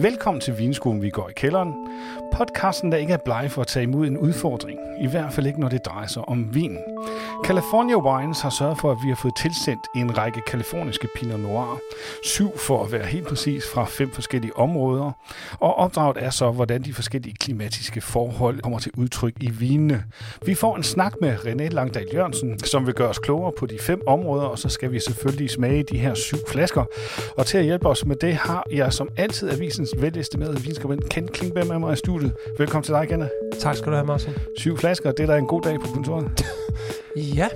Velkommen til Vinskolen, vi går i kælderen. Podcasten, der ikke er bleg for at tage imod en udfordring. I hvert fald ikke, når det drejer sig om vin. California Wines har sørget for, at vi har fået tilsendt en række kaliforniske Pinot Noir. Syv for at være helt præcis fra fem forskellige områder. Og opdraget er så, hvordan de forskellige klimatiske forhold kommer til udtryk i vinene. Vi får en snak med René Langdal Jørgensen, som vil gøre os klogere på de fem områder, og så skal vi selvfølgelig smage de her syv flasker. Og til at hjælpe os med det har jeg som altid avisens velestimerede vinskribent Ken Klingberg med mig i studiet. Velkommen til dig, Kenne. Tak skal du have, Martin. Syv flasker, det er da en god dag på kontoret. Ja.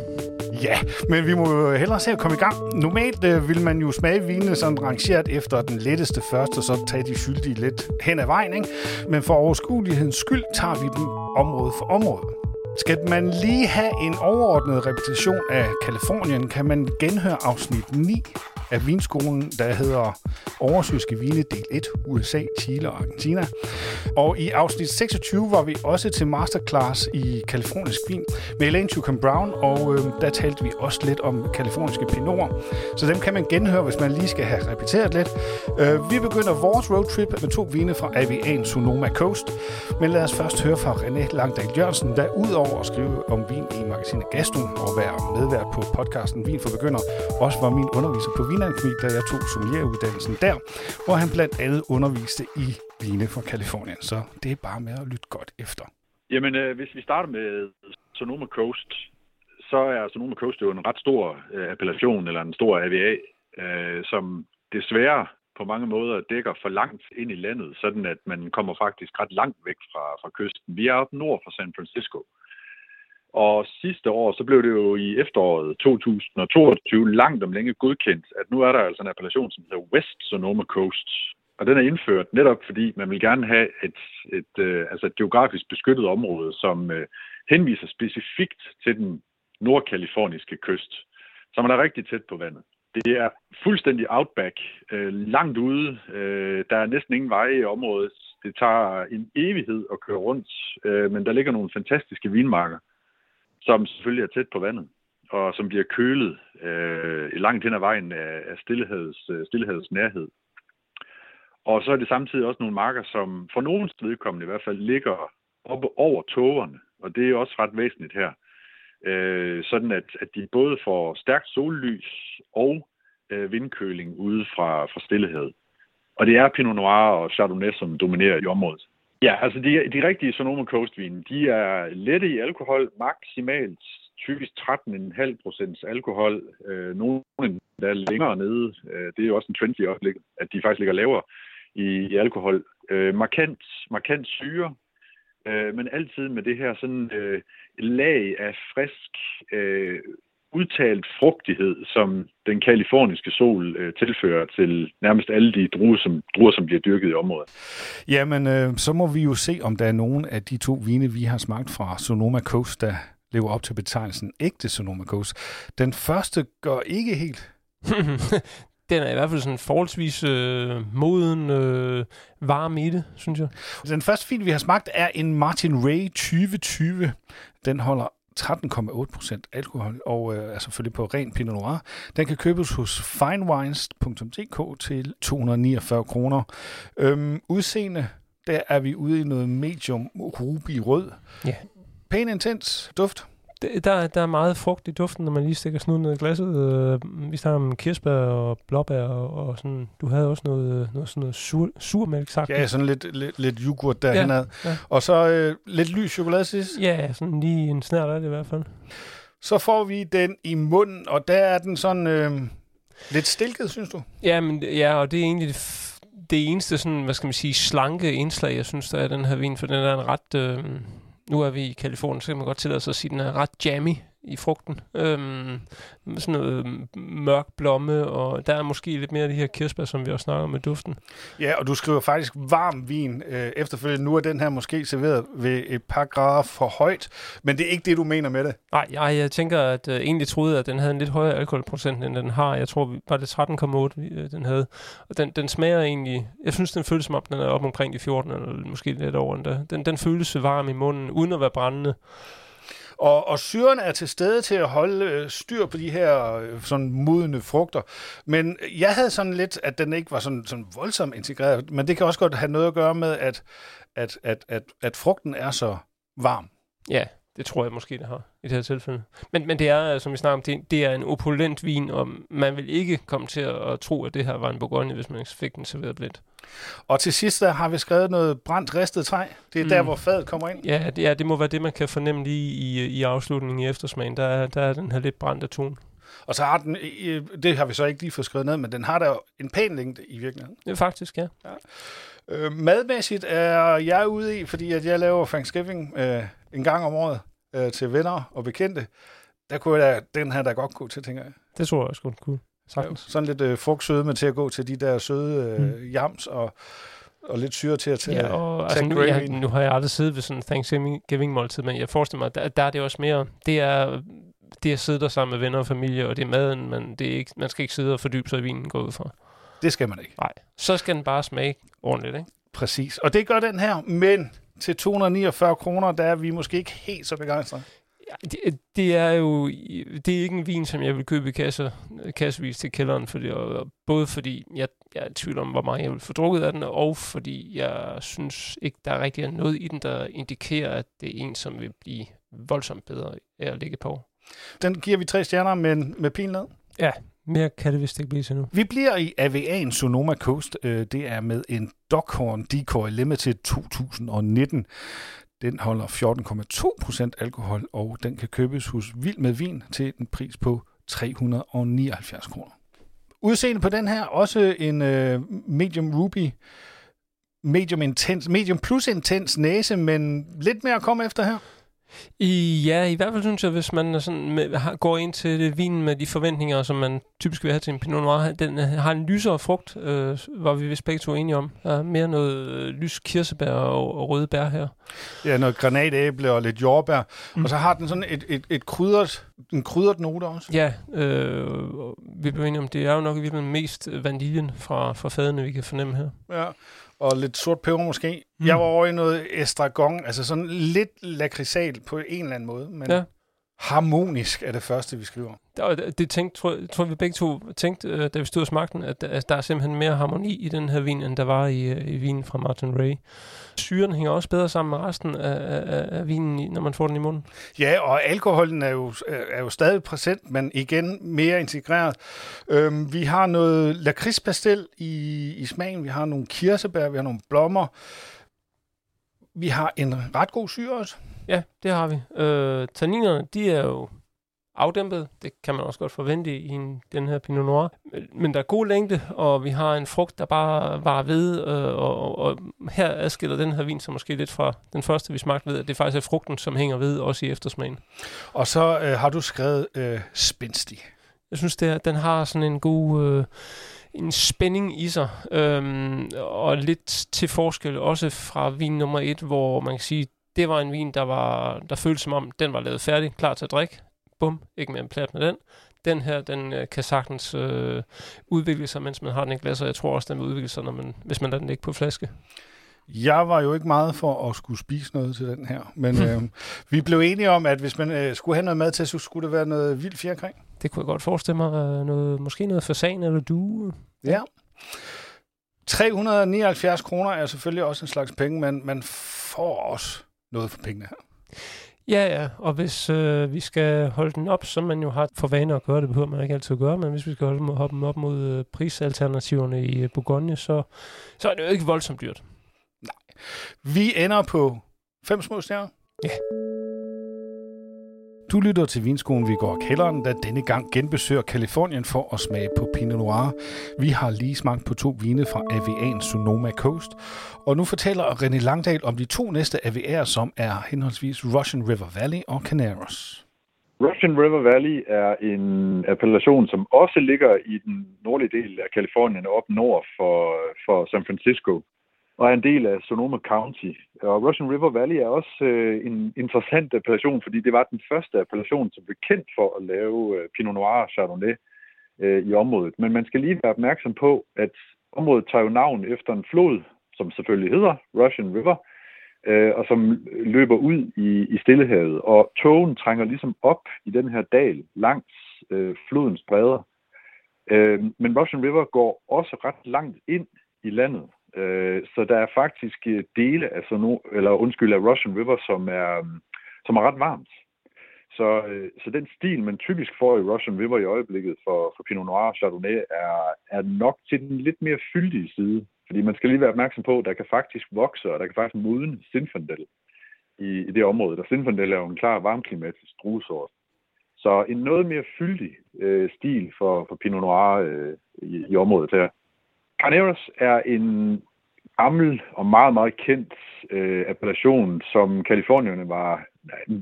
Ja, men vi må jo hellere se at komme i gang. Normalt øh, vil man jo smage vinene sådan rangeret efter den letteste først, og så tage de skyldige lidt hen ad vejen. Ikke? Men for overskuelighedens skyld tager vi dem område for område. Skal man lige have en overordnet repetition af Kalifornien, kan man genhøre afsnit 9 af vinskolen, der hedder Oversøske Vine del 1, USA, Chile og Argentina. Og i afsnit 26 var vi også til masterclass i kalifornisk vin med Elaine Tucum Brown, og øh, der talte vi også lidt om kaliforniske pinorer. Så dem kan man genhøre, hvis man lige skal have repeteret lidt. Øh, vi begynder vores roadtrip med to vine fra AVA'en Sonoma Coast. Men lad os først høre fra René Langdal Jørgensen, der udover at skrive om vin i magasinet Gaston og være medvært på podcasten Vin for Begynder, også var min underviser på vin Vinakademi, da jeg tog sommelieruddannelsen der, hvor han blandt andet underviste i vine fra Kalifornien. Så det er bare med at lytte godt efter. Jamen, øh, hvis vi starter med Sonoma Coast, så er Sonoma Coast jo en ret stor øh, appellation, eller en stor AVA, øh, som desværre på mange måder dækker for langt ind i landet, sådan at man kommer faktisk ret langt væk fra, fra kysten. Vi er oppe nord for San Francisco. Og sidste år, så blev det jo i efteråret 2022 langt om længe godkendt, at nu er der altså en appellation, som hedder West Sonoma Coast. Og den er indført netop fordi, man vil gerne have et, et, øh, altså et geografisk beskyttet område, som øh, henviser specifikt til den nordkaliforniske kyst, som er rigtig tæt på vandet. Det er fuldstændig outback, øh, langt ude. Øh, der er næsten ingen veje i området. Det tager en evighed at køre rundt, øh, men der ligger nogle fantastiske vinmarker som selvfølgelig er tæt på vandet, og som bliver kølet øh, langt hen ad vejen af, af stilleheds, øh, nærhed. Og så er det samtidig også nogle marker, som for nogens vedkommende i hvert fald ligger oppe over tågerne, og det er også ret væsentligt her. Øh, sådan at, at de både får stærkt sollys og øh, vindkøling ude fra, fra stillehed. Og det er Pinot Noir og Chardonnay, som dominerer i området. Ja, altså de, de rigtige Sonoma Coast vine, de er lette i alkohol, maksimalt typisk 13,5 procents alkohol. Øh, nogle der er længere nede. Øh, det er jo også en trend i øjeblikket, at de faktisk ligger lavere i, i alkohol. Øh, markant, markant syre, øh, men altid med det her sådan øh, lag af frisk, øh, udtalt frugtighed, som den kaliforniske sol øh, tilfører til nærmest alle de druer som, druer, som bliver dyrket i området. Jamen, øh, så må vi jo se, om der er nogen af de to vine, vi har smagt fra Sonoma Coast, der lever op til betegnelsen ægte Sonoma Coast. Den første går ikke helt. den er i hvert fald sådan forholdsvis øh, moden, øh, varm i det, synes jeg. Den første film, vi har smagt, er en Martin Ray 2020. Den holder 13,8% alkohol, og øh, er selvfølgelig på ren Pinot Noir. Den kan købes hos finewines.dk til 249 kroner. Øhm, udseende, der er vi ude i noget medium ruby rød. Ja. Pæn intens duft der, der er meget frugt i duften, når man lige stikker snuden ned i glasset. Øh, vi snakker om kirsebær og blåbær og, og sådan. Du havde også noget, noget sådan noget sur, surmælk sagt. Ja, sådan lidt, lidt, lidt yoghurt derhen ja, ja. Og så øh, lidt lys chokolade sidst. Ja, sådan lige en snært af det i hvert fald. Så får vi den i munden, og der er den sådan øh, lidt stilket, synes du? Ja, men, ja og det er egentlig det, det eneste sådan, hvad skal man sige, slanke indslag, jeg synes, der er den her vin, for den er en ret... Øh, nu er vi i Kalifornien, så kan man godt tillade sig at sige, at den er ret jammy i frugten. Øhm, sådan noget mørk blomme, og der er måske lidt mere af de her kirsebær, som vi også snakker med duften. Ja, og du skriver faktisk varm vin øh, efterfølgende. Nu er den her måske serveret ved et par grader for højt, men det er ikke det, du mener med det. Nej, jeg, jeg tænker, at øh, egentlig troede, at den havde en lidt højere alkoholprocent, end den har. Jeg tror, var det 13,8, øh, den havde. Og den, den smager egentlig... Jeg synes, den føles som om, den er op omkring de 14, eller måske lidt over den der. Den, den føles varm i munden, uden at være brændende. Og, og syren er til stede til at holde øh, styr på de her øh, sådan modne frugter. Men jeg havde sådan lidt, at den ikke var sådan, sådan voldsomt integreret. Men det kan også godt have noget at gøre med, at, at, at, at, at frugten er så varm. Ja, det tror jeg måske, det har i det her tilfælde. Men, men det er, øh, som vi snakker om, det, det er en opulent vin, og man vil ikke komme til at, at tro, at det her var en Bourgogne, hvis man fik den serveret blindt. Og til sidst der har vi skrevet noget brændt ristet træ. Det er mm. der, hvor fadet kommer ind. Ja det, ja, det må være det, man kan fornemme lige i, i afslutningen i eftersmagen. Der, er, der er den her lidt brændte tone. Og så har den, det har vi så ikke lige fået skrevet ned, men den har der en pæn længde i virkeligheden. Ja, faktisk, ja. ja. Øh, madmæssigt er jeg ude i, fordi at jeg laver Thanksgiving øh, en gang om året øh, til venner og bekendte. Der kunne jeg, den her der godt gå til, tænker jeg. Det tror jeg også godt kunne. Sagtens. Sådan lidt øh, frugtsødme til at gå til de der søde øh, mm. jams og, og lidt syre til at tage, ja, og, altså, nu, jeg, nu har jeg aldrig siddet ved sådan en Thanksgiving-måltid, men jeg forestiller mig, der, der er det også mere, det er det at sidde der sammen med venner og familie, og det er maden, men det er ikke, man skal ikke sidde og fordybe sig i vinen gå ud fra. Det skal man ikke. Nej, så skal den bare smage ordentligt, ikke? Præcis, og det gør den her, men til 249 kroner, der er vi måske ikke helt så begejstrede. Det, det er jo det er ikke en vin, som jeg vil købe kasser, kassevis til kælderen, for det, og både fordi jeg, jeg er i tvivl om, hvor meget jeg vil få drukket af den, og fordi jeg synes ikke, der er rigtig noget i den, der indikerer, at det er en, som vil blive voldsomt bedre af at ligge på. Den giver vi tre stjerner med, med pil ned. Ja, mere kan det vist ikke blive til nu. Vi bliver i AVA'en Sonoma Coast. Øh, det er med en Dockhorn Decoy Limited 2019. Den holder 14,2% alkohol, og den kan købes hos Vild med Vin til en pris på 379 kroner. Udseende på den her, også en øh, medium ruby, medium, intens, medium plus intens næse, men lidt mere at komme efter her. I, ja, i hvert fald synes jeg, hvis man sådan med, har, går ind til det vin med de forventninger, som man typisk vil have til en Pinot Noir, den øh, har en lysere frugt, øh, var vi vist begge to enige om. Der er mere noget øh, lys kirsebær og, og røde bær her. Ja, noget granatæble og lidt jordbær. Mm. Og så har den sådan et, et, et krydret, en krydret note også. Ja, øh, vi blev enige om, det er jo nok i virkeligheden mest vaniljen fra, fra fadene, vi kan fornemme her. Ja, og lidt sort peber måske. Mm. Jeg var over i noget estragon, altså sådan lidt lakridsal på en eller anden måde, men ja. Harmonisk er det første, vi skriver. Det, det tænkte, tror, tror vi begge to tænkte, øh, da vi stod og smagte den, at, at der er simpelthen mere harmoni i den her vin, end der var i, øh, i vinen fra Martin Ray. Syren hænger også bedre sammen med resten af, af, af vinen, når man får den i munden. Ja, og alkoholen er jo, er jo stadig præsent, men igen mere integreret. Øhm, vi har noget lakridspastel i, i smagen, vi har nogle kirsebær, vi har nogle blommer. Vi har en ret god syre også. Ja, det har vi. Øh, tanninerne, de er jo afdæmpet. Det kan man også godt forvente i en, den her Pinot Noir. Men der er god længde, og vi har en frugt, der bare var ved, øh, og, og, her adskiller den her vin sig måske lidt fra den første, vi smagte ved, at det faktisk er frugten, som hænger ved, også i eftersmagen. Og så øh, har du skrevet øh, spændstig. Jeg synes, det er, den har sådan en god... Øh, en spænding i sig, øhm, og lidt til forskel også fra vin nummer et, hvor man kan sige, det var en vin, der, var, der føltes som om, den var lavet færdig, klar til at drikke bum, ikke mere en plat med den. Den her, den øh, kan sagtens øh, udvikle sig, mens man har den i glas, og jeg tror også, den vil udvikle sig, når man, hvis man lader den ikke på flaske. Jeg var jo ikke meget for at skulle spise noget til den her, men øh, vi blev enige om, at hvis man øh, skulle have noget mad til, så skulle det være noget vildt fjerkring. Det kunne jeg godt forestille mig. Øh, noget, måske noget fasan eller du. Ja. 379 kroner er selvfølgelig også en slags penge, men man får også noget for pengene her. Ja, ja, og hvis øh, vi skal holde den op, som man jo har for vane at gøre, det behøver man ikke altid at gøre, men hvis vi skal holde dem op mod øh, prisalternativerne i øh, Bourgogne, så, så er det jo ikke voldsomt dyrt. Nej. Vi ender på fem små stjerner. Ja. Du lytter til Vinskolen Vi går kælderen, der denne gang genbesøger Kalifornien for at smage på Pinot Noir. Vi har lige smagt på to vine fra AVA'en Sonoma Coast, og nu fortæller René Langdal om de to næste AVA'er, som er henholdsvis Russian River Valley og Canaros. Russian River Valley er en appellation, som også ligger i den nordlige del af Kalifornien, op nord for, for San Francisco og er en del af Sonoma County. Og Russian River Valley er også øh, en interessant appellation, fordi det var den første appellation, som blev kendt for at lave øh, Pinot Noir og Chardonnay øh, i området. Men man skal lige være opmærksom på, at området tager jo navn efter en flod, som selvfølgelig hedder Russian River, øh, og som løber ud i, i Stillehavet. Og togen trænger ligesom op i den her dal langs øh, flodens bredder. Øh, men Russian River går også ret langt ind i landet. Øh, så der er faktisk øh, dele af, sådan no, eller undskyld, af Russian River, som er, øh, som er ret varmt. Så, øh, så den stil, man typisk får i Russian River i øjeblikket for, for Pinot Noir og Chardonnay, er, er nok til den lidt mere fyldige side. Fordi man skal lige være opmærksom på, at der kan faktisk vokse, og der kan faktisk modne Zinfandel i, i det område. Der Zinfandel er jo en klar varmklimatisk druesort. Så en noget mere fyldig øh, stil for, for Pinot Noir øh, i, i området her. Carneros er en gammel og meget, meget kendt øh, appellation, som kalifornierne var...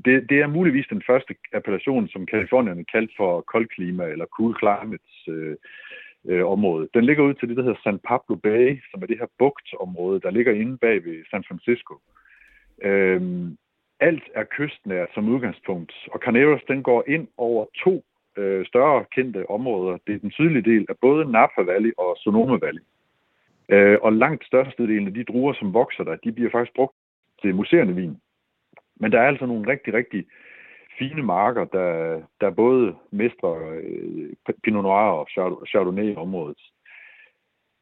Det, det er muligvis den første appellation, som kalifornierne kaldte for koldklima eller cool climates øh, øh, område. Den ligger ud til det, der hedder San Pablo Bay, som er det her bugtområde, der ligger inde bag ved San Francisco. Øh, alt er kystnært som udgangspunkt, og Carneros den går ind over to øh, større kendte områder. Det er den sydlige del af både Napa Valley og Sonoma Valley. Øh, og langt størstedelen af de druer, som vokser der, de bliver faktisk brugt til museerne vin. Men der er altså nogle rigtig, rigtig fine marker, der, der både mestrer øh, Pinot Noir og Chardonnay i området.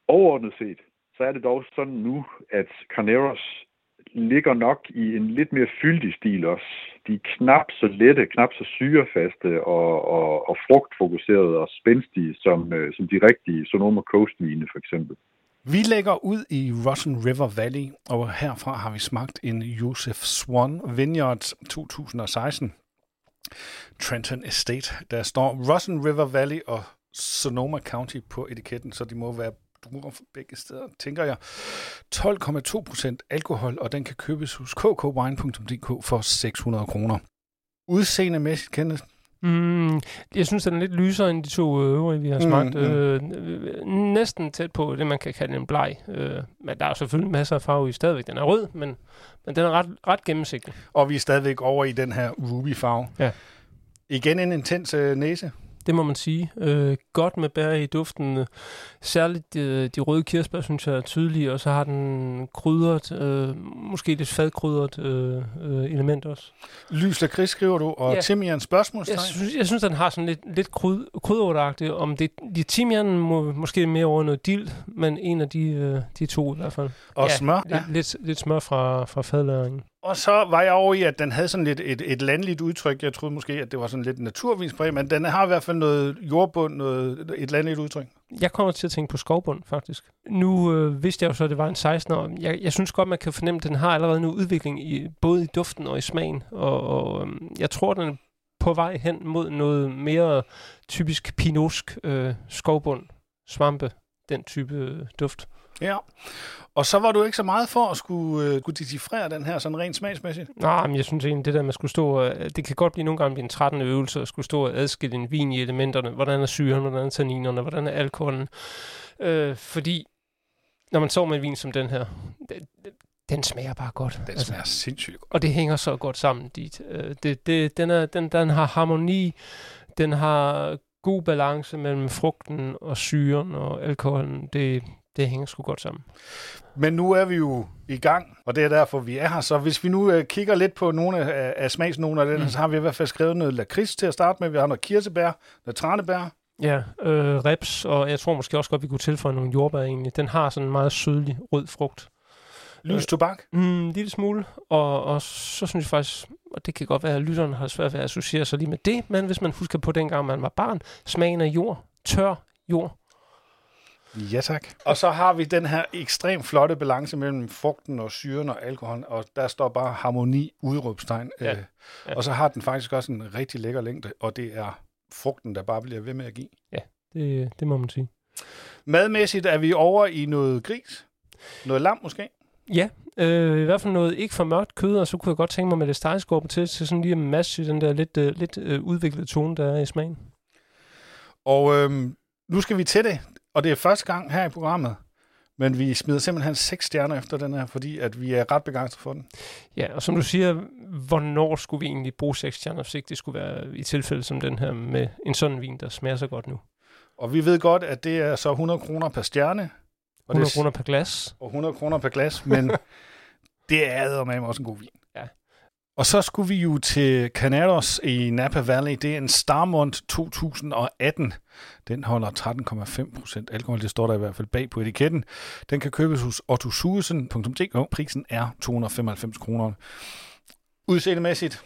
Overordnet set, så er det dog sådan nu, at Carneros ligger nok i en lidt mere fyldig stil også. De er knap så lette, knap så syrefaste og, og, og frugtfokuserede og spændstige som, øh, som de rigtige Sonoma Coast vine for eksempel. Vi lægger ud i Russian River Valley, og herfra har vi smagt en Joseph Swan Vineyard 2016. Trenton Estate. Der står Russian River Valley og Sonoma County på etiketten, så de må være druer fra begge steder, tænker jeg. 12,2 procent alkohol, og den kan købes hos kkWine.dk for 600 kroner. Udseendemæssigt, Kenneth, Mm, jeg synes, den er lidt lysere end de to øvrige, vi har smagt. Mm, mm. Øh, næsten tæt på det, man kan kalde en bleg. Øh, men der er selvfølgelig masser af farve i stadigvæk. Den er rød, men, men den er ret, ret gennemsigtig. Og vi er stadigvæk over i den her ruby-farve. Ja. Igen en intens øh, næse det må man sige. Øh, godt med bær i duften. Særligt øh, de røde kirsebær, synes jeg er tydelige, og så har den krydret, øh, måske lidt fadkrydret øh, øh, element også. Lys lakrids skriver du, og ja. timian spørgsmålstegn? Jeg synes, jeg synes, den har sådan lidt, lidt kryd, krydderagtigt. Om det, de timian må måske mere over noget dild, men en af de, øh, de to i hvert fald. Og ja, smør? Ja. Lidt, lidt, lidt smør fra, fra fadlæringen. Og så var jeg over i, at den havde sådan lidt et, et landligt udtryk. Jeg troede måske, at det var sådan lidt naturvinspræg, men den har i hvert fald noget jordbund, noget, et landligt udtryk. Jeg kommer til at tænke på skovbund, faktisk. Nu øh, vidste jeg jo så, at det var en 16 år. Jeg, jeg synes godt, man kan fornemme, at den har allerede nu udvikling, i, både i duften og i smagen. Og, og øh, jeg tror, den er på vej hen mod noget mere typisk pinosk øh, skovbund, svampe, den type øh, duft. Ja, og så var du ikke så meget for at skulle, uh, kunne decifrere den her sådan rent smagsmæssigt? Nej, men jeg synes egentlig, det der at skulle stå, uh, det kan godt blive nogle gange en trættende øvelse at skulle stå og adskille en vin i elementerne. Hvordan er syren, hvordan er tanninerne, hvordan er alkoholen? Uh, fordi når man så med en vin som den her, det, den smager bare godt. Den altså, smager sindssygt godt. Og det hænger så godt sammen dit. Uh, det, det, den, er, den, den har harmoni, den har god balance mellem frugten og syren og alkoholen. Det, det hænger sgu godt sammen. Men nu er vi jo i gang, og det er derfor, vi er her. Så hvis vi nu uh, kigger lidt på nogle af, af den, mm. så har vi i hvert fald skrevet noget lakrids til at starte med. Vi har noget kirsebær, noget tranebær. Ja, øh, reps, og jeg tror måske også godt, vi kunne tilføje nogle jordbær egentlig. Den har sådan en meget sødlig rød frugt. Lys tobak? Øh, mm, en lille smule. Og, og så synes jeg faktisk, og det kan godt være, at lytterne har svært ved at associere sig lige med det, men hvis man husker på dengang, man var barn, smagen af jord, tør jord, Ja, tak. Og så har vi den her ekstremt flotte balance mellem frugten og syren og alkohol, og der står bare harmoni, udråbstegn. Ja. Øh, ja. Og så har den faktisk også en rigtig lækker længde, og det er frugten, der bare bliver ved med at give. Ja, det, det må man sige. Madmæssigt er vi over i noget gris. Noget lam måske? Ja, øh, i hvert fald noget ikke for mørkt kød, og så kunne jeg godt tænke mig med det stegeskorpe til, til sådan lige en masse den der lidt, øh, lidt øh, udviklede tone, der er i smagen. Og øh, nu skal vi til det. Og det er første gang her i programmet, men vi smider simpelthen seks stjerner efter den her, fordi at vi er ret begejstrede for den. Ja, og som du siger, hvornår skulle vi egentlig bruge seks stjerner, hvis ikke det skulle være i tilfælde som den her med en sådan vin, der smager så godt nu? Og vi ved godt, at det er så 100 kroner per stjerne. Og 100 kroner per glas. Og 100 kroner per glas, men Det er med også en god vin. Og så skulle vi jo til Canados i Napa Valley. Det er en Starmont 2018. Den holder 13,5 procent alkohol. Det står der i hvert fald bag på etiketten. Den kan købes hos ottosuesen.dk. Prisen er 295 kroner. Udseendemæssigt,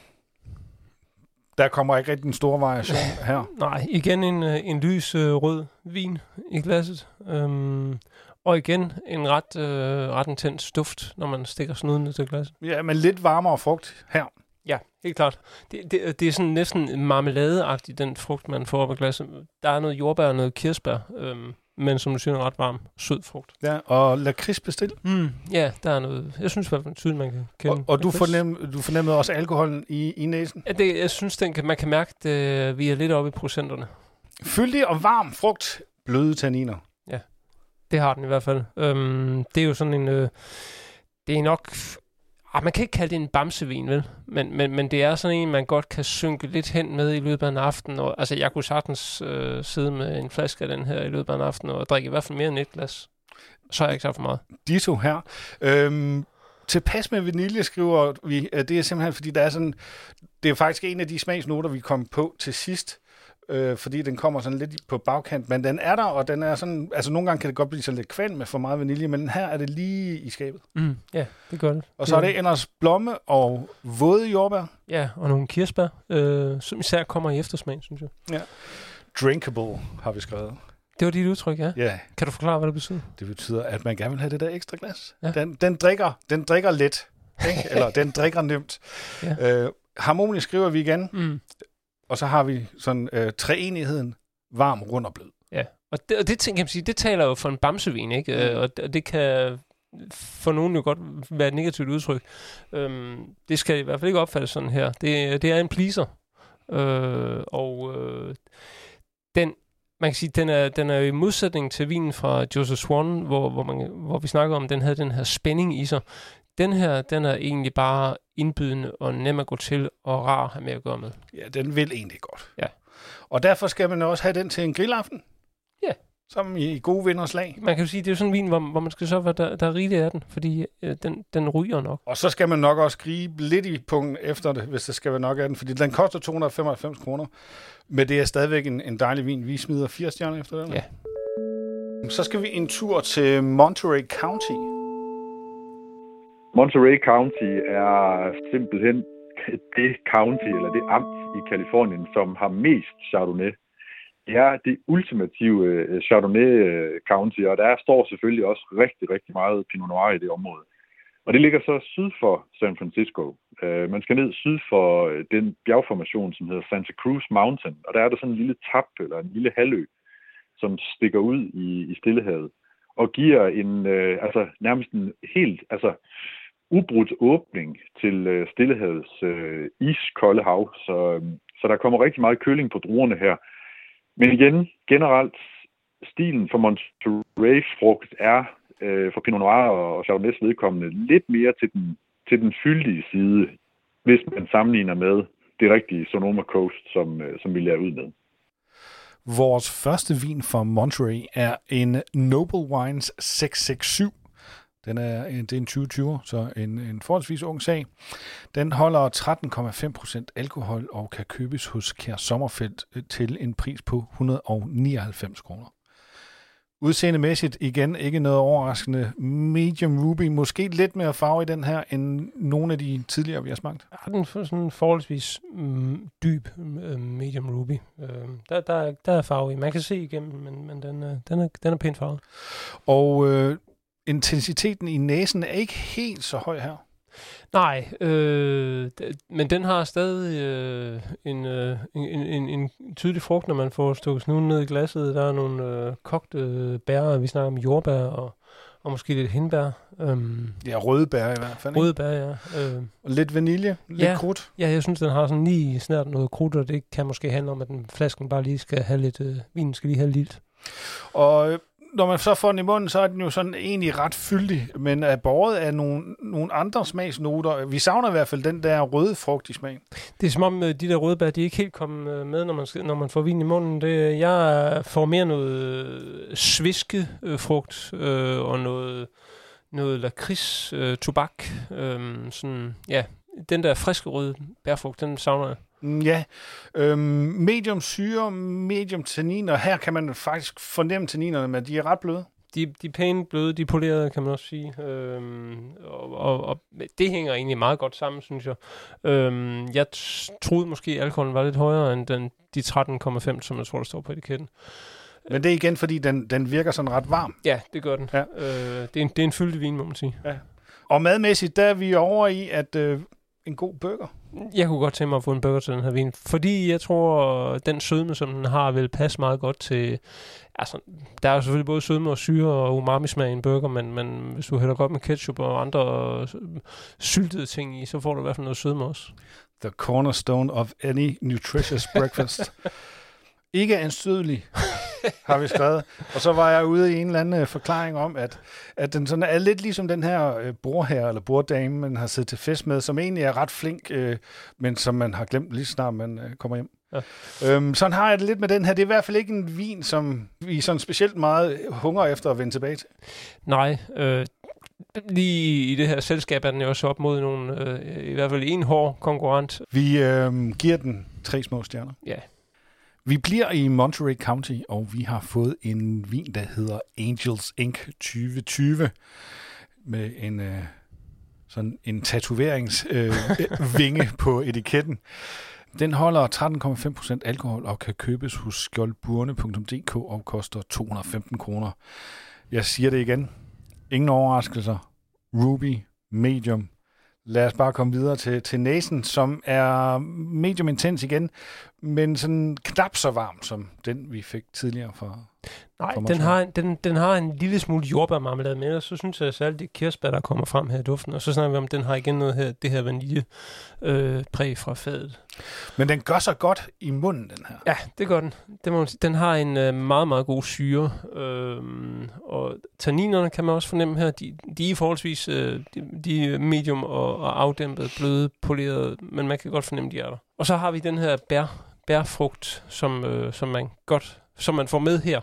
der kommer ikke rigtig en stor variation her. Nej, igen en, øh, en lys øh, rød vin i glasset. Øhm, og igen en ret, øh, ret intens duft, når man stikker snuden ned til glasset. Ja, men lidt varmere frugt her. Ja, helt klart. Det, det, det er sådan næsten marmeladeagtigt, den frugt, man får op af glasset. Der er noget jordbær og noget kirsebær, øhm, men som du siger, en ret varm, sød frugt. Ja, og lakrids bestil. Mm, ja, der er noget, jeg synes i hvert fald tydeligt, man kan kende. Og, og du, fornem, du fornemmede også alkoholen i, i næsen? Ja, det, jeg synes, den kan, man kan mærke, at vi er lidt oppe i procenterne. Fyldig og varm frugt, bløde tanniner. Det har den i hvert fald. Øhm, det er jo sådan en... Øh, det er nok Ah, man kan ikke kalde det en bamsevin, vel? Men, men, men det er sådan en, man godt kan synke lidt hen med i løbet af en aften. Og, altså, jeg kunne sagtens øh, sidde med en flaske af den her i løbet af en aften og drikke i hvert fald mere end et glas. Så har jeg ikke sagt for meget. Ditto her. Øhm, tilpas med vanilje, skriver vi. Øh, det er simpelthen, fordi der er sådan... Det er faktisk en af de smagsnoter, vi kom på til sidst øh, fordi den kommer sådan lidt på bagkant, men den er der, og den er sådan, altså nogle gange kan det godt blive så lidt kvalm med for meget vanilje, men her er det lige i skabet. Mm, ja, det gør det. Og så er det Enders blomme og våde jordbær. Ja, og nogle kirsebær, øh, som især kommer i eftersmag, synes jeg. Ja. Drinkable har vi skrevet. Det var dit udtryk, ja? Ja. Kan du forklare, hvad det betyder? Det betyder, at man gerne vil have det der ekstra glas. Ja. Den, den, drikker, den drikker let, ikke? eller den drikker nemt. Ja. Øh, harmonisk skriver vi igen. Mm. Og så har vi sådan øh, treenigheden varm, rund og blød. Ja, og det, og det, kan man sige, det taler jo for en bamsevin, ikke? Mm. Øh, og, og det kan for nogen jo godt være et negativt udtryk. Øhm, det skal i hvert fald ikke opfattes sådan her. Det, det er en pleaser. Øh, og øh, den, man kan sige, den er, den er i modsætning til vinen fra Joseph Swan, hvor, hvor, man, hvor vi snakker om, den havde den her spænding i sig. Den her, den er egentlig bare indbydende og nem at gå til og rar at have med at gøre med. Ja, den vil egentlig godt. Ja. Og derfor skal man også have den til en grillaften. Ja. Som i gode vinders lag. Man kan jo sige, det er jo sådan en vin, hvor, hvor man skal så, at der, der er rigeligt af den, fordi øh, den, den ryger nok. Og så skal man nok også gribe lidt i punkten efter det, hvis der skal være nok af den, fordi den koster 295 kroner. Men det er stadigvæk en, en dejlig vin. Vi smider 80 stjerner efter den. Ja. Så skal vi en tur til Monterey County Monterey County er simpelthen det county, eller det amt i Kalifornien, som har mest Chardonnay. Det er det ultimative øh, Chardonnay øh, County, og der står selvfølgelig også rigtig, rigtig meget Pinot Noir i det område. Og det ligger så syd for San Francisco. Øh, man skal ned syd for den bjergformation, som hedder Santa Cruz Mountain, og der er der sådan en lille tap, eller en lille halvø, som stikker ud i, i Stillehavet, og giver en, øh, altså nærmest en helt, altså ubrudt åbning til øh, Stillehavets øh, iskolde hav, så, øh, så der kommer rigtig meget køling på druerne her. Men igen, generelt, stilen for Monterey-frugt er øh, for Pinot Noir og Chardonnay's vedkommende lidt mere til den, til den fyldige side, hvis man sammenligner med det rigtige Sonoma Coast, som, øh, som vi lærer ud med. Vores første vin fra Monterey er en Noble Wines 667 den er, det er en 2020, så en, en forholdsvis ung sag. Den holder 13,5 procent alkohol og kan købes hos Kær Sommerfeldt øh, til en pris på 199 kroner. Udseendemæssigt igen ikke noget overraskende. Medium Ruby, måske lidt mere farve i den her, end nogle af de tidligere, vi har smagt. Ja, den er sådan forholdsvis mm, dyb uh, Medium Ruby. Der, der, der er farve i. Man kan se igennem, men, men den, den, er, den er pænt farvet. Og uh, intensiteten i næsen er ikke helt så høj her. Nej, øh, men den har stadig øh, en, øh, en, en, en tydelig frugt, når man får stukket snuden ned i glasset. Der er nogle øh, kogte øh, bær, vi snakker om jordbær og, og måske lidt hindbær. Øhm, ja, røde bær i hvert fald. Røde bær, ja. Øh, og lidt vanilje, lidt ja, krudt. Ja, jeg synes, den har sådan lige snart noget krudt, og det kan måske handle om, at den flasken bare lige skal have lidt, øh, vinen skal lige have lidt. Og når man så får den i munden, så er den jo sådan egentlig ret fyldig, men er båret af nogle, nogle andre smagsnoter. Vi savner i hvert fald den der røde frugt i smagen. Det er som om øh, de der røde bær, de er ikke helt kommet øh, med, når man, når man får vin i munden. Det, øh, jeg får mere noget sviske frugt øh, og noget noget lakrids, øh, tobak, øh, sådan, ja, den der friske røde bærfrugt, den savner jeg. Mm, Ja, øhm, medium syre, medium tanniner. Her kan man faktisk fornemme tanninerne, men de er ret bløde. De, de er pænt bløde, de er polerede, kan man også sige. Øhm, og, og, og det hænger egentlig meget godt sammen, synes jeg. Øhm, jeg troede måske, at alkoholen var lidt højere end den, de 13,5, som jeg tror, der står på etiketten. Men det er igen, fordi den, den virker sådan ret varm. Ja, det gør den. Ja. Øh, det, er en, det er en fyldig vin, må man sige. Og madmæssigt, der er vi over i, at øh, en god burger. Jeg kunne godt tænke mig at få en burger til den her vin, fordi jeg tror, den sødme, som den har, vil passe meget godt til... Altså, der er jo selvfølgelig både sødme og syre og umami-smag i en burger, men, men hvis du hælder godt med ketchup og andre syltede ting i, så får du i hvert fald noget sødme også. The cornerstone of any nutritious breakfast. Ikke anstødelig, har vi skrevet. Og så var jeg ude i en eller anden øh, forklaring om, at, at den sådan er lidt ligesom den her øh, bordherre eller borddame, man har siddet til fest med, som egentlig er ret flink, øh, men som man har glemt lige snart man øh, kommer hjem. Ja. Øhm, sådan har jeg det lidt med den her. Det er i hvert fald ikke en vin, som vi sådan specielt meget hunger efter at vende tilbage til. Nej, øh, lige i det her selskab er den jo også op mod nogle, øh, i hvert fald en hård konkurrent. Vi øh, giver den tre små stjerner. Ja. Vi bliver i Monterey County, og vi har fået en vin, der hedder Angels Inc. 2020, med en øh, sådan en tatoveringsvinge øh, på etiketten. Den holder 13,5% alkohol og kan købes hos skjoldburne.dk og koster 215 kroner. Jeg siger det igen. Ingen overraskelser. Ruby, medium. Lad os bare komme videre til, til næsen, som er medium intens igen, men sådan knap så varm som den, vi fik tidligere fra... Nej, den har, en- den, den har en lille smule jordbærmarmelade med, og så synes jeg særligt, det kirsebær, der kommer frem her i duften. Og så snakker vi om, den har igen noget her, det her vanilje øh, præg fra fadet. Men den gør sig godt i munden, den her. Ja, det gør den. Det må man sige. Den har en øh, meget, meget god syre. Øhm, og tanninerne kan man også fornemme her. De, de er forholdsvis øh, de, de er medium og, og afdæmpet, bløde, polerede, men man kan godt fornemme, de er der. Og så har vi den her bær, bærfrugt, som, øh, som man godt som man får med her.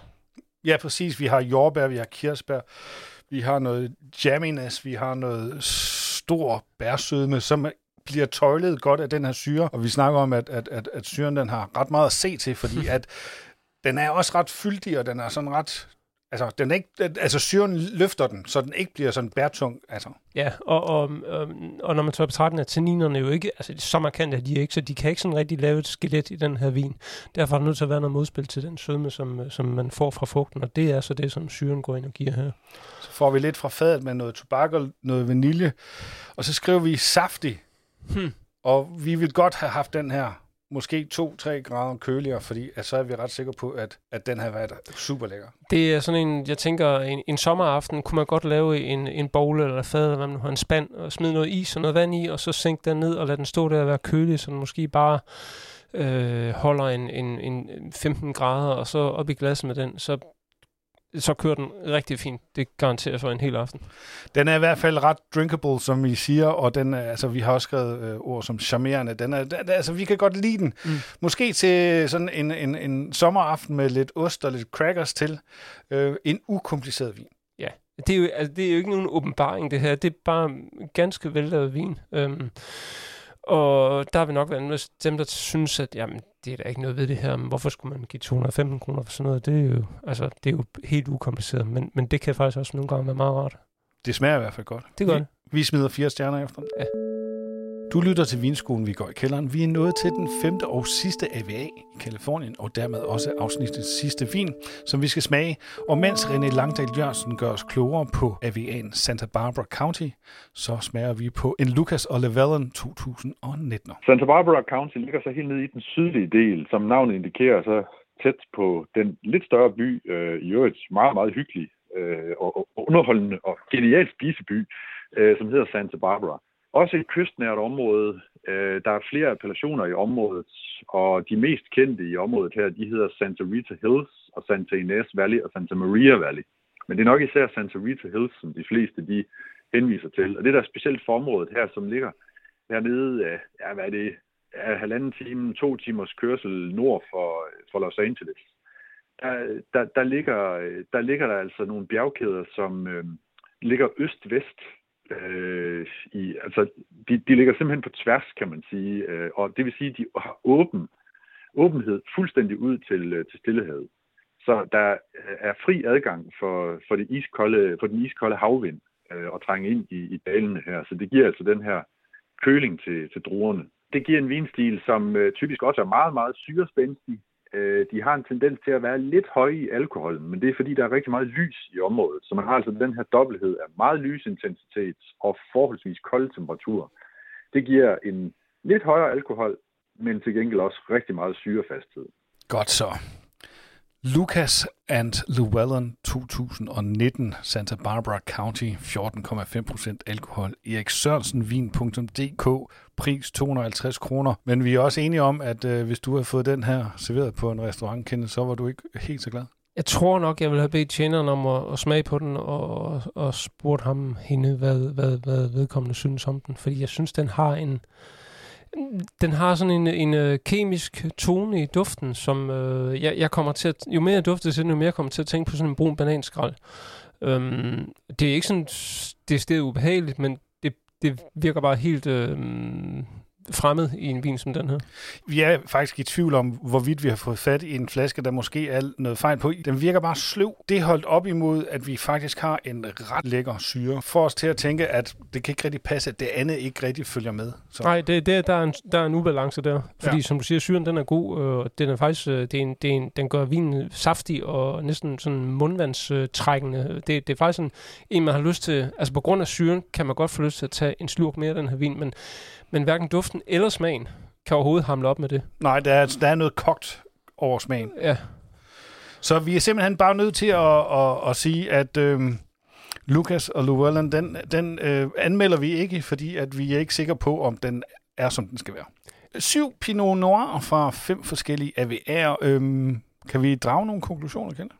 Ja, præcis. Vi har jordbær, vi har kirsebær, vi har noget jamminess, vi har noget stor bærsødme, som bliver tøjlet godt af den her syre. Og vi snakker om, at, at, at, at syren den har ret meget at se til, fordi at den er også ret fyldig, og den er sådan ret... Altså, den er ikke, altså syren løfter den, så den ikke bliver sådan bærtung. Altså. Ja, og, og, og, og når man tager betragtning af tanninerne er jo ikke, altså så markant er de ikke, så de kan ikke sådan rigtig lave et skelet i den her vin. Derfor er der nødt til at være noget modspil til den sødme, som, som man får fra frugten, og det er så det, som syren går ind og giver her. Så får vi lidt fra fadet med noget tobak og noget vanilje. Og så skriver vi saftig. Hmm. Og vi vil godt have haft den her måske 2-3 grader køligere, fordi at så er vi ret sikre på, at, at den har været super lækker. Det er sådan en, jeg tænker, en, en sommeraften kunne man godt lave en, en bowl eller fad, eller hvad man nu har, en spand, og smide noget is og noget vand i, og så sænke den ned og lade den stå der og være kølig, så den måske bare øh, holder en, en, en 15 grader, og så op i glasset med den, så, så kører den rigtig fint. Det garanterer for en hel aften. Den er i hvert fald ret drinkable, som vi siger, og den er, altså, vi har også skrevet øh, ord som charmerende. Den er, den, altså, vi kan godt lide den. Mm. Måske til sådan en, en, en sommeraften med lidt ost og lidt crackers til. Øh, en ukompliceret vin. Det er, jo, altså, det er jo ikke nogen åbenbaring, det her. Det er bare ganske vellavet vin. Øhm, og der vil nok være dem, der synes, at jamen, det er der ikke noget ved det her. Men hvorfor skulle man give 215 kroner for sådan noget? Det er jo, altså, det er jo helt ukompliceret. Men, men det kan faktisk også nogle gange være meget rart. Det smager i hvert fald godt. Det gør vi, det. vi smider fire stjerner efter. Ja. Du lytter til Vinskolen, vi går i kælderen. Vi er nået til den femte og sidste AVA i Kalifornien, og dermed også afsnittets sidste vin, som vi skal smage. Og mens René Langdal Jørgensen gør os klogere på AVA'en Santa Barbara County, så smager vi på en Lucas og Llewellyn 2019. Santa Barbara County ligger så helt nede i den sydlige del, som navnet indikerer, så tæt på den lidt større by, øh, i øvrigt meget, meget hyggelig øh, og, og underholdende og genial spiseby, øh, som hedder Santa Barbara. Også et kystnært område. Øh, der er flere appellationer i området, og de mest kendte i området her, de hedder Santa Rita Hills og Santa Ynez Valley og Santa Maria Valley. Men det er nok især Santa Rita Hills, som de fleste de henviser til. Og det der er specielt for området her, som ligger hernede, øh, ja, hvad er det, er halvanden time, to timers kørsel nord for, for Los Angeles. Der, der, der, ligger, øh, der ligger der altså nogle bjergkæder, som, øh, ligger øst-vest. Øh, i, altså, de, de ligger simpelthen på tværs, kan man sige. Øh, og det vil sige, at de har åben, åbenhed fuldstændig ud til, øh, til Stillehavet. Så der øh, er fri adgang for, for, det iskolde, for den iskolde havvind øh, at trænge ind i, i dalene her. Så det giver altså den her køling til, til druerne. Det giver en vinstil, som øh, typisk også er meget, meget syrespændstig. Øh, de har en tendens til at være lidt høje i alkoholen, men det er fordi, der er rigtig meget lys i området. Så man har altså den her dobbelthed af meget lysintensitet og forholdsvis kold temperatur. Det giver en lidt højere alkohol, men til gengæld også rigtig meget syrefasthed. Godt så. Lucas and Llewellyn 2019, Santa Barbara County, 14,5% alkohol. Erik Sørensen, vin.dk, pris 250 kroner. Men vi er også enige om, at øh, hvis du har fået den her serveret på en restaurant, Kende, så var du ikke helt så glad. Jeg tror nok, jeg vil have bedt tjeneren om at, at smage på den, og, og spurgt ham hende, hvad, hvad, hvad vedkommende synes om den. Fordi jeg synes, den har en den har sådan en, en øh, kemisk tone i duften, som øh, jeg, jeg kommer til at, jo mere jeg dufter til den, jo mere jeg kommer til at tænke på sådan en brun bananskrald. Øhm, det er ikke sådan, det er stedet ubehageligt, men det, det virker bare helt Øh, fremmed i en vin som den her. Vi er faktisk i tvivl om, hvorvidt vi har fået fat i en flaske, der måske er noget fejl på. Den virker bare sløv. Det holdt op imod, at vi faktisk har en ret lækker syre. For os til at tænke, at det kan ikke rigtig passe, at det andet ikke rigtig følger med. Så. Nej, det, det, der, er en, der er en ubalance der. Fordi ja. som du siger, syren den er god. og den er faktisk, øh, det er en, det er en, den gør vinen saftig og næsten sådan mundvandstrækkende. Det, det er faktisk en, en, man har lyst til, altså på grund af syren, kan man godt få lyst til at tage en slurk mere af den her vin, men men hverken duften eller smagen kan overhovedet hamle op med det. Nej, der er, der er noget kogt over smagen. Ja. Så vi er simpelthen bare nødt til at, at, at sige, at øh, Lucas og Llewellyn, den, den øh, anmelder vi ikke, fordi at vi er ikke sikre på, om den er, som den skal være. Syv Pinot Noir fra fem forskellige AVR. Øh, kan vi drage nogle konklusioner, Kent?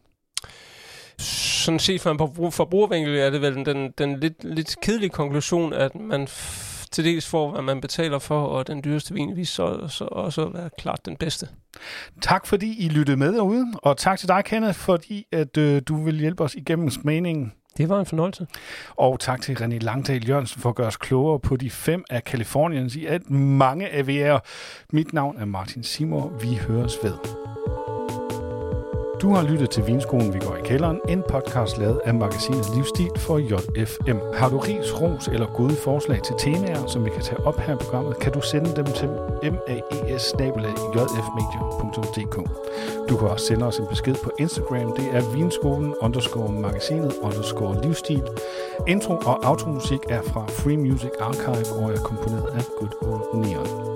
Sådan set fra en forbrugervinkel er det vel den, den lidt, lidt kedelige konklusion, at man til dels for, hvad man betaler for, og den dyreste vin vi så, så også være klart den bedste. Tak fordi I lyttede med derude, og tak til dig, Kenneth, fordi at, øh, du vil hjælpe os igennem smagningen. Det var en fornøjelse. Og tak til René Langdal Jørgensen for at gøre os klogere på de fem af Kaliforniens i alt mange AVR. Mit navn er Martin Simor. Vi høres ved. Du har lyttet til Vinskolen, vi går i kælderen, en podcast lavet af magasinet Livsstil for JFM. Har du ris, ros eller gode forslag til temaer, som vi kan tage op her i programmet, kan du sende dem til maes Du kan også sende os en besked på Instagram. Det er vinskolen underscore magasinet underscore livsstil. Intro og automusik er fra Free Music Archive og er komponeret af Good Old Neon.